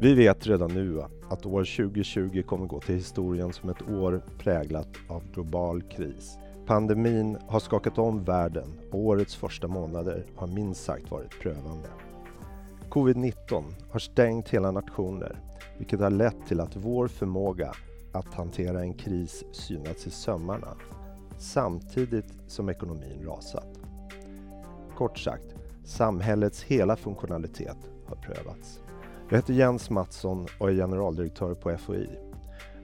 Vi vet redan nu att år 2020 kommer gå till historien som ett år präglat av global kris. Pandemin har skakat om världen och årets första månader har minst sagt varit prövande. Covid-19 har stängt hela nationer, vilket har lett till att vår förmåga att hantera en kris synats i sömmarna, samtidigt som ekonomin rasat. Kort sagt, samhällets hela funktionalitet har prövats. Jag heter Jens Mattsson och är generaldirektör på FOI.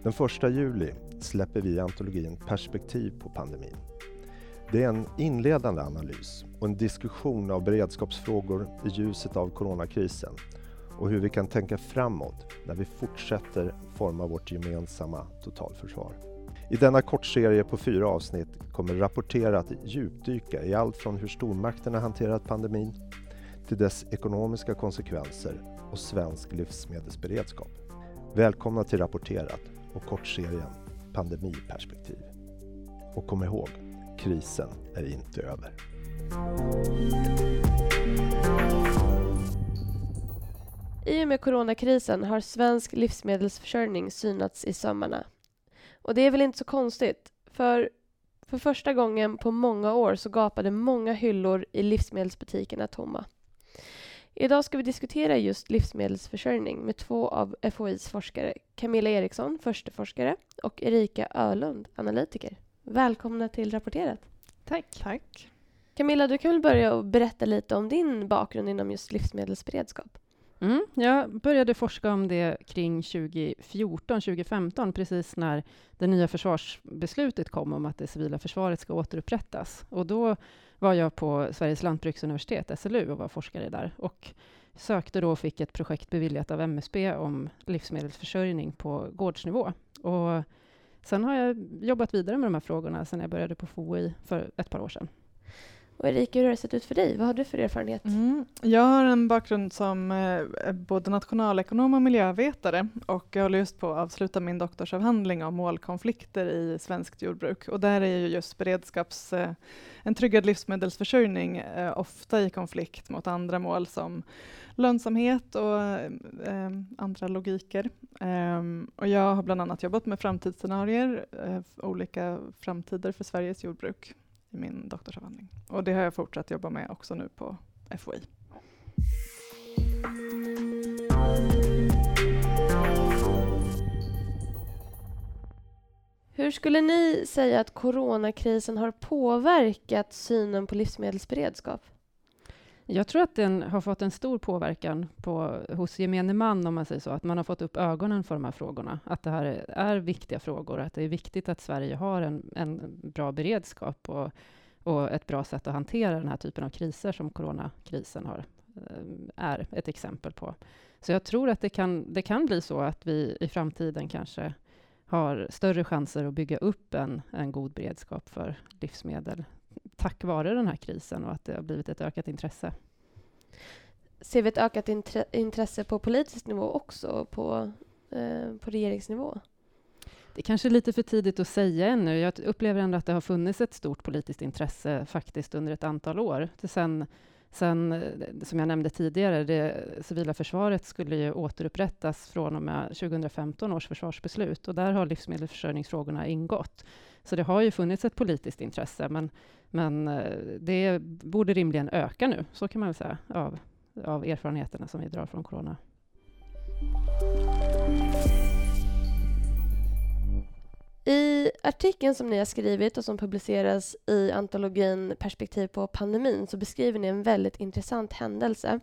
Den 1 juli släpper vi antologin Perspektiv på pandemin. Det är en inledande analys och en diskussion av beredskapsfrågor i ljuset av coronakrisen och hur vi kan tänka framåt när vi fortsätter forma vårt gemensamma totalförsvar. I denna kortserie på fyra avsnitt kommer Rapportera att djupdyka i allt från hur stormakterna hanterat pandemin till dess ekonomiska konsekvenser och svensk livsmedelsberedskap. Välkomna till Rapporterat och kortserien Pandemiperspektiv. Och kom ihåg, krisen är inte över. I och med coronakrisen har svensk livsmedelsförsörjning synats i sömmarna. Och det är väl inte så konstigt, för för första gången på många år så gapade många hyllor i livsmedelsbutikerna tomma. Idag ska vi diskutera just livsmedelsförsörjning med två av FOIs forskare, Camilla Eriksson, försteforskare, och Erika Ölund, analytiker. Välkomna till Rapporterat. Tack. Tack. Camilla, du kan väl börja och berätta lite om din bakgrund inom just livsmedelsberedskap? Mm, jag började forska om det kring 2014-2015, precis när det nya försvarsbeslutet kom om att det civila försvaret ska återupprättas. Och då var jag på Sveriges lantbruksuniversitet, SLU, och var forskare där. Och sökte då och fick ett projekt beviljat av MSB om livsmedelsförsörjning på gårdsnivå. Och sen har jag jobbat vidare med de här frågorna sen jag började på FOI för ett par år sedan. Och Erika, hur har det sett ut för dig? Vad har du för erfarenhet? Mm. Jag har en bakgrund som eh, både nationalekonom och miljövetare och jag håller just på att avsluta min doktorsavhandling om målkonflikter i svenskt jordbruk. Och där är ju just beredskaps, eh, en tryggad livsmedelsförsörjning eh, ofta i konflikt mot andra mål som lönsamhet och eh, eh, andra logiker. Ehm, och jag har bland annat jobbat med framtidsscenarier, eh, olika framtider för Sveriges jordbruk i min doktorsavhandling. Och det har jag fortsatt jobba med också nu på FOI. Hur skulle ni säga att coronakrisen har påverkat synen på livsmedelsberedskap? Jag tror att den har fått en stor påverkan på, hos gemene man, om man säger så, att man har fått upp ögonen för de här frågorna, att det här är, är viktiga frågor, att det är viktigt att Sverige har en, en bra beredskap och, och, ett bra sätt att hantera den här typen av kriser som coronakrisen har, eh, är ett exempel på. Så jag tror att det kan, det kan bli så att vi i framtiden kanske har större chanser att bygga upp en, en god beredskap för livsmedel tack vare den här krisen och att det har blivit ett ökat intresse. Ser vi ett ökat intresse på politisk nivå också, på, eh, på regeringsnivå? Det är kanske är lite för tidigt att säga ännu. Jag upplever ändå att det har funnits ett stort politiskt intresse faktiskt under ett antal år. Sen, sen eh, som jag nämnde tidigare, det civila försvaret skulle ju återupprättas från och med 2015 års försvarsbeslut och där har livsmedelsförsörjningsfrågorna ingått. Så det har ju funnits ett politiskt intresse, men, men eh, det borde rimligen öka nu, så kan man väl säga, av, av erfarenheterna som vi drar från corona. I artikeln som ni har skrivit och som publiceras i antologin Perspektiv på pandemin så beskriver ni en väldigt intressant händelse.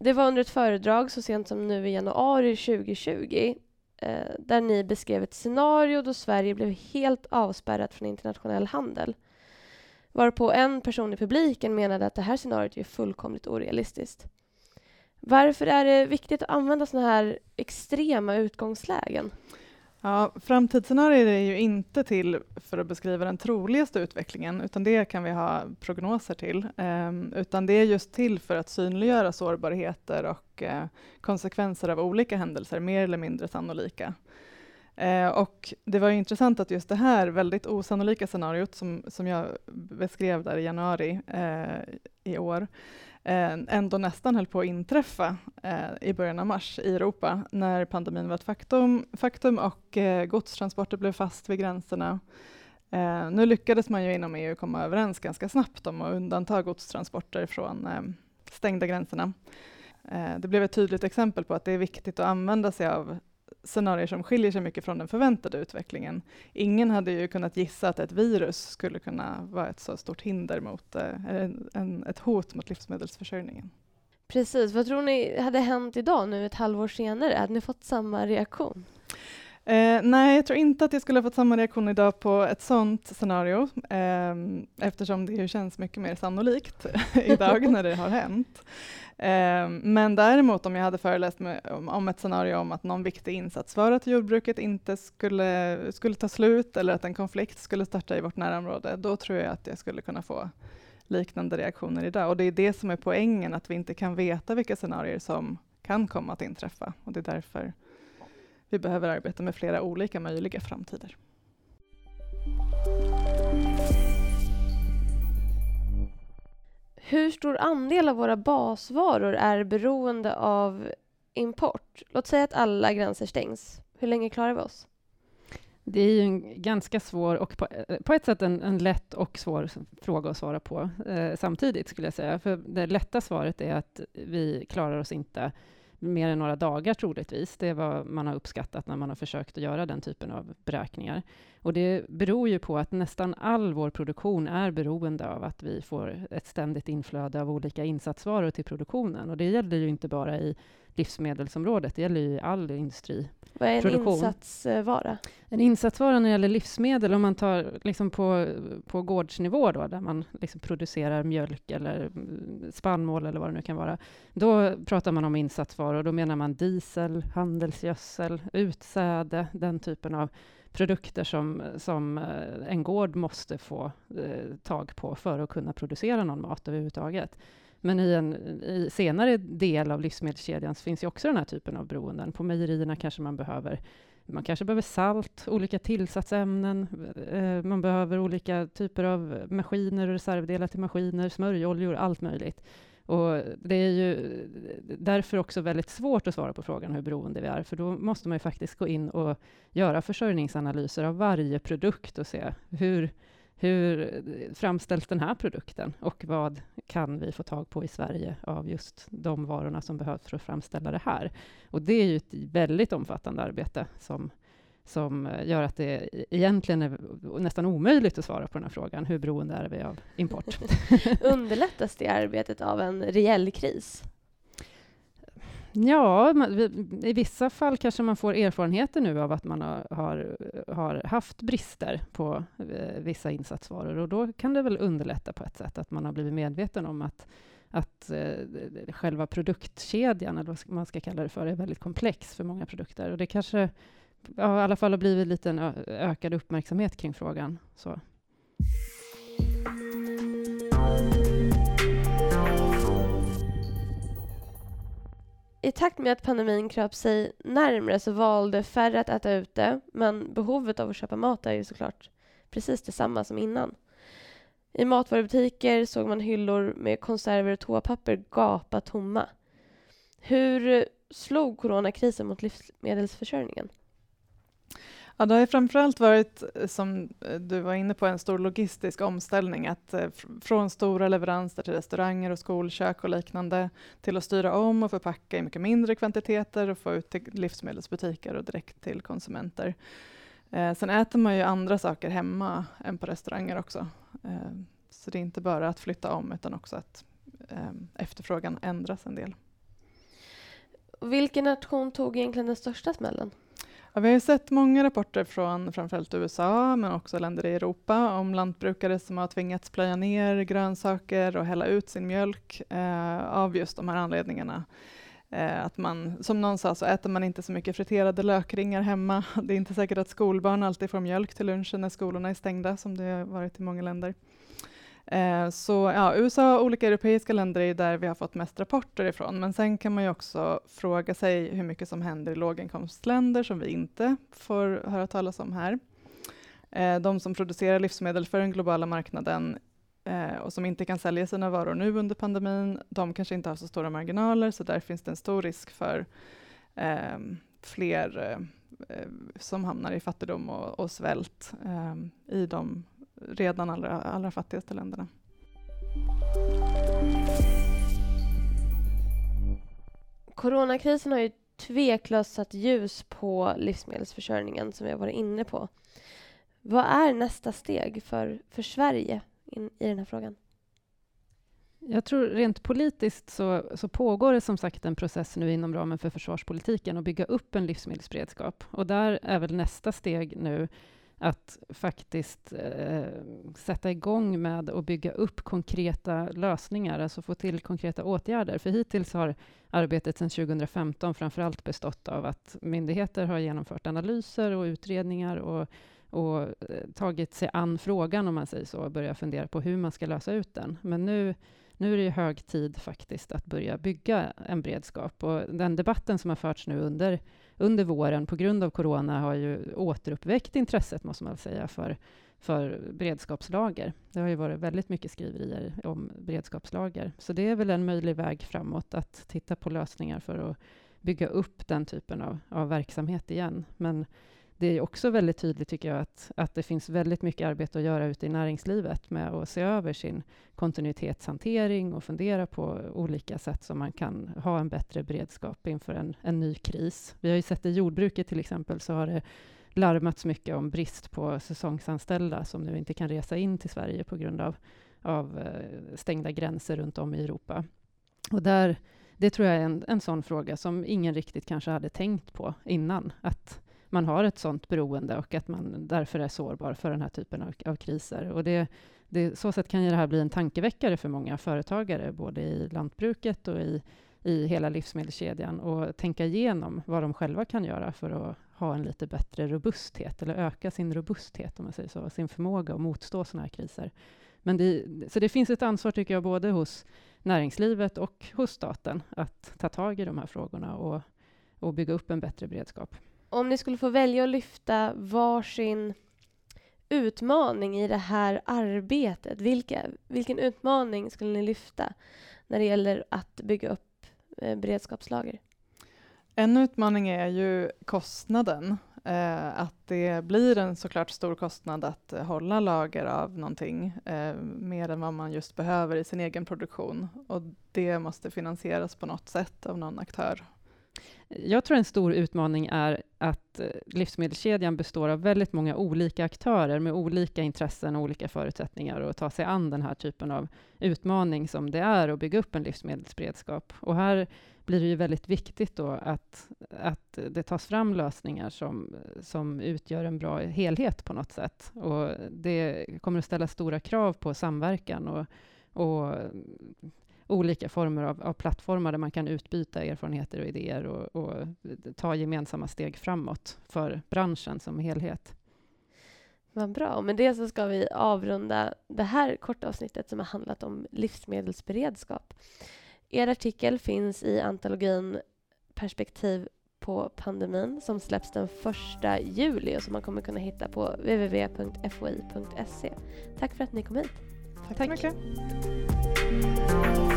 Det var under ett föredrag så sent som nu i januari 2020 eh, där ni beskrev ett scenario då Sverige blev helt avspärrat från internationell handel. Varpå en person i publiken menade att det här scenariot är fullkomligt orealistiskt. Varför är det viktigt att använda sådana här extrema utgångslägen? Ja, framtidsscenarier är ju inte till för att beskriva den troligaste utvecklingen, utan det kan vi ha prognoser till. Um, utan det är just till för att synliggöra sårbarheter och uh, konsekvenser av olika händelser, mer eller mindre sannolika. Eh, och det var intressant att just det här väldigt osannolika scenariot som, som jag beskrev där i januari eh, i år, Eh, ändå nästan höll på att inträffa eh, i början av mars i Europa när pandemin var ett faktum, faktum och eh, godstransporter blev fast vid gränserna. Nu lyckades man ju inom EU komma överens ganska snabbt om att undanta godstransporter från stängda gränserna. Det blev ett tydligt exempel på att det är viktigt att använda sig av scenarier som skiljer sig mycket från den förväntade utvecklingen. Ingen hade ju kunnat gissa att ett virus skulle kunna vara ett så stort hinder mot, eh, en, en, ett hot mot livsmedelsförsörjningen. Precis. Vad tror ni hade hänt idag nu ett halvår senare? Hade ni fått samma reaktion? Eh, nej, jag tror inte att jag skulle ha fått samma reaktion idag på ett sånt scenario, eh, eftersom det ju känns mycket mer sannolikt idag när det har hänt. Eh, men däremot om jag hade föreläst med, om, om, ett scenario om att någon viktig insatsvara till jordbruket inte skulle, skulle ta slut eller att en konflikt skulle starta i vårt närområde, då tror jag att jag skulle kunna få liknande reaktioner idag. Och det är det som är poängen, att vi inte kan veta vilka scenarier som kan komma att inträffa. Och det är därför vi behöver arbeta med flera olika möjliga framtider. Hur stor andel av våra basvaror är beroende av import? Låt säga att alla gränser stängs. Hur länge klarar vi oss? Det är ju en ganska svår och på, på ett sätt en, en, lätt och svår fråga att svara på eh, samtidigt, skulle jag säga. För det lätta svaret är att vi klarar oss inte mer än några dagar troligtvis. Det är vad man har uppskattat när man har försökt att göra den typen av beräkningar. Och det beror ju på att nästan all vår produktion är beroende av att vi får ett ständigt inflöde av olika insatsvaror till produktionen. Och det gäller ju inte bara i livsmedelsområdet, det gäller ju all industri. Vad är en insatsvara? En insatsvara när det gäller livsmedel, om man tar liksom på, på gårdsnivå då, där man liksom producerar mjölk eller spannmål eller vad det nu kan vara, då pratar man om insatsvaror. Då menar man diesel, handelsgödsel, utsäde, den typen av produkter som, som eh, en gård måste få eh, tag på för att kunna producera någon mat överhuvudtaget. Men i en i senare del av livsmedelskedjan så finns ju också den här typen av beroenden. På mejerierna kanske man behöver man kanske behöver salt, olika tillsatsämnen, eh, man behöver olika typer av maskiner och reservdelar till maskiner, smörjoljor, allt möjligt. Och det är ju därför också väldigt svårt att svara på frågan hur beroende vi är, för då måste man ju faktiskt gå in och göra försörjningsanalyser av varje produkt och se hur, hur framställs den här produkten och vad kan vi få tag på i Sverige av just de varorna som behövs för att framställa det här? Och det är ju ett väldigt omfattande arbete som, som gör att det egentligen är nästan omöjligt att svara på den här frågan. Hur beroende är vi av import? Underlättas det arbetet av en reell kris? Ja, i vissa fall kanske man får erfarenheter nu av att man har, har, har, haft brister på eh, vissa insatsvaror och då kan det väl underlätta på ett sätt att man har blivit medveten om att, att eh, själva produktkedjan, eller vad man ska kalla det för, är väldigt komplex för många produkter. Och det kanske ja, i alla fall har blivit lite en ökad uppmärksamhet kring frågan. Så. I takt med att pandemin kröp sig närmre så valde färre att äta ute men behovet av att köpa mat är ju såklart precis detsamma som innan. I matvarubutiker såg man hyllor med konserver och toapapper gapa tomma. Hur slog coronakrisen mot livsmedelsförsörjningen? Ja, det har framförallt varit, eh, som eh, du var inne på, en stor logistisk omställning. Att eh, från stora leveranser till restauranger och skolkök och liknande till att styra om och förpacka i mycket mindre kvantiteter och få ut till livsmedelsbutiker och direkt till konsumenter. Eh, sen äter man ju andra saker hemma än på restauranger också. Eh, så det är inte bara att flytta om utan också att eh, efterfrågan ändras en del. Vilken nation tog egentligen den största smällen? Ja, vi har sett många rapporter från framförallt USA, men också länder i Europa, om lantbrukare som har tvingats plöja ner grönsaker och hälla ut sin mjölk eh, av just de här anledningarna. Eh, att man, som någon sa, så äter man inte så mycket friterade lökringar hemma. Det är inte säkert att skolbarn alltid får mjölk till lunchen när skolorna är stängda, som det har varit i många länder. Eh, så ja, USA och olika europeiska länder är där vi har fått mest rapporter ifrån, men sen kan man ju också fråga sig hur mycket som händer i låginkomstländer som vi inte får höra talas om här. Eh, de som producerar livsmedel för den globala marknaden eh, och som inte kan sälja sina varor nu under pandemin, de kanske inte har så stora marginaler, så där finns det en stor risk för ehm, fler eh, eh, som hamnar i fattigdom och, och svält ehm, i de redan allra, allra fattigaste länderna. Coronakrisen har ju tveklöst satt ljus på livsmedelsförsörjningen som vi har varit inne på. Vad är nästa steg för, för Sverige in, i den här frågan? Jag tror rent politiskt så, så, pågår det som sagt en process nu inom ramen för försvarspolitiken att bygga upp en livsmedelsberedskap. Och där är väl nästa steg nu att faktiskt eh, sätta igång med att bygga upp konkreta lösningar, alltså få till konkreta åtgärder. För hittills har arbetet sedan 2015 framför allt bestått av att myndigheter har genomfört analyser och utredningar och, och eh, tagit sig an frågan, om man säger så, och börjat fundera på hur man ska lösa ut den. Men nu nu är det hög tid faktiskt att börja bygga en beredskap. Och den debatten som har förts nu under, under våren på grund av corona har ju återuppväckt intresset, måste man säga, för, för beredskapslager. Det har ju varit väldigt mycket skriverier om beredskapslager. Så det är väl en möjlig väg framåt att titta på lösningar för att bygga upp den typen av, av verksamhet igen. Men det är också väldigt tydligt, tycker jag, att, att det finns väldigt mycket arbete att göra ute i näringslivet med att se över sin kontinuitetshantering och fundera på olika sätt som man kan ha en bättre beredskap inför en, en ny kris. Vi har ju sett i jordbruket till exempel, så har det larmats mycket om brist på säsongsanställda som nu inte kan resa in till Sverige på grund av, av eh, stängda gränser runt om i Europa. Och där, det tror jag är en, en sån fråga som ingen riktigt kanske hade tänkt på innan. Att man har ett sånt beroende och att man därför är sårbar för den här typen av, av kriser. Och det, det, så sätt kan ju det här bli en tankeväckare för många företagare, både i lantbruket och i, i hela livsmedelskedjan och tänka igenom vad de själva kan göra för att ha en lite bättre robusthet, eller öka sin robusthet, om man säger så, sin förmåga att motstå sådana här kriser. Men det, så det finns ett ansvar, tycker jag, både hos näringslivet och hos staten att ta tag i de här frågorna och, och bygga upp en bättre beredskap. Om ni skulle få välja att lyfta varsin utmaning i det här arbetet, vilka, vilken utmaning skulle ni lyfta när det gäller att bygga upp eh, beredskapslager? En utmaning är ju kostnaden. Eh, att det blir en såklart stor kostnad att hålla lager av någonting, eh, mer än vad man just behöver i sin egen produktion. Och det måste finansieras på något sätt av någon aktör. Jag tror en stor utmaning är att eh, livsmedelskedjan består av väldigt många olika aktörer med olika intressen och olika förutsättningar att ta sig an den här typen av utmaning som det är att bygga upp en livsmedelsberedskap. Och här blir det ju väldigt viktigt då att, att det tas fram lösningar som, som utgör en bra helhet på något sätt. Och det kommer att ställa stora krav på samverkan och, och olika former av, av, plattformar där man kan utbyta erfarenheter och idéer och, och, ta gemensamma steg framåt för branschen som helhet. Vad bra. Med det så ska vi avrunda det här korta avsnittet som har handlat om livsmedelsberedskap. Er artikel finns i antologin Perspektiv på pandemin som släpps den 1 juli och som man kommer kunna hitta på www.foi.se. Tack för att ni kom hit. Tack, Tack. så mycket.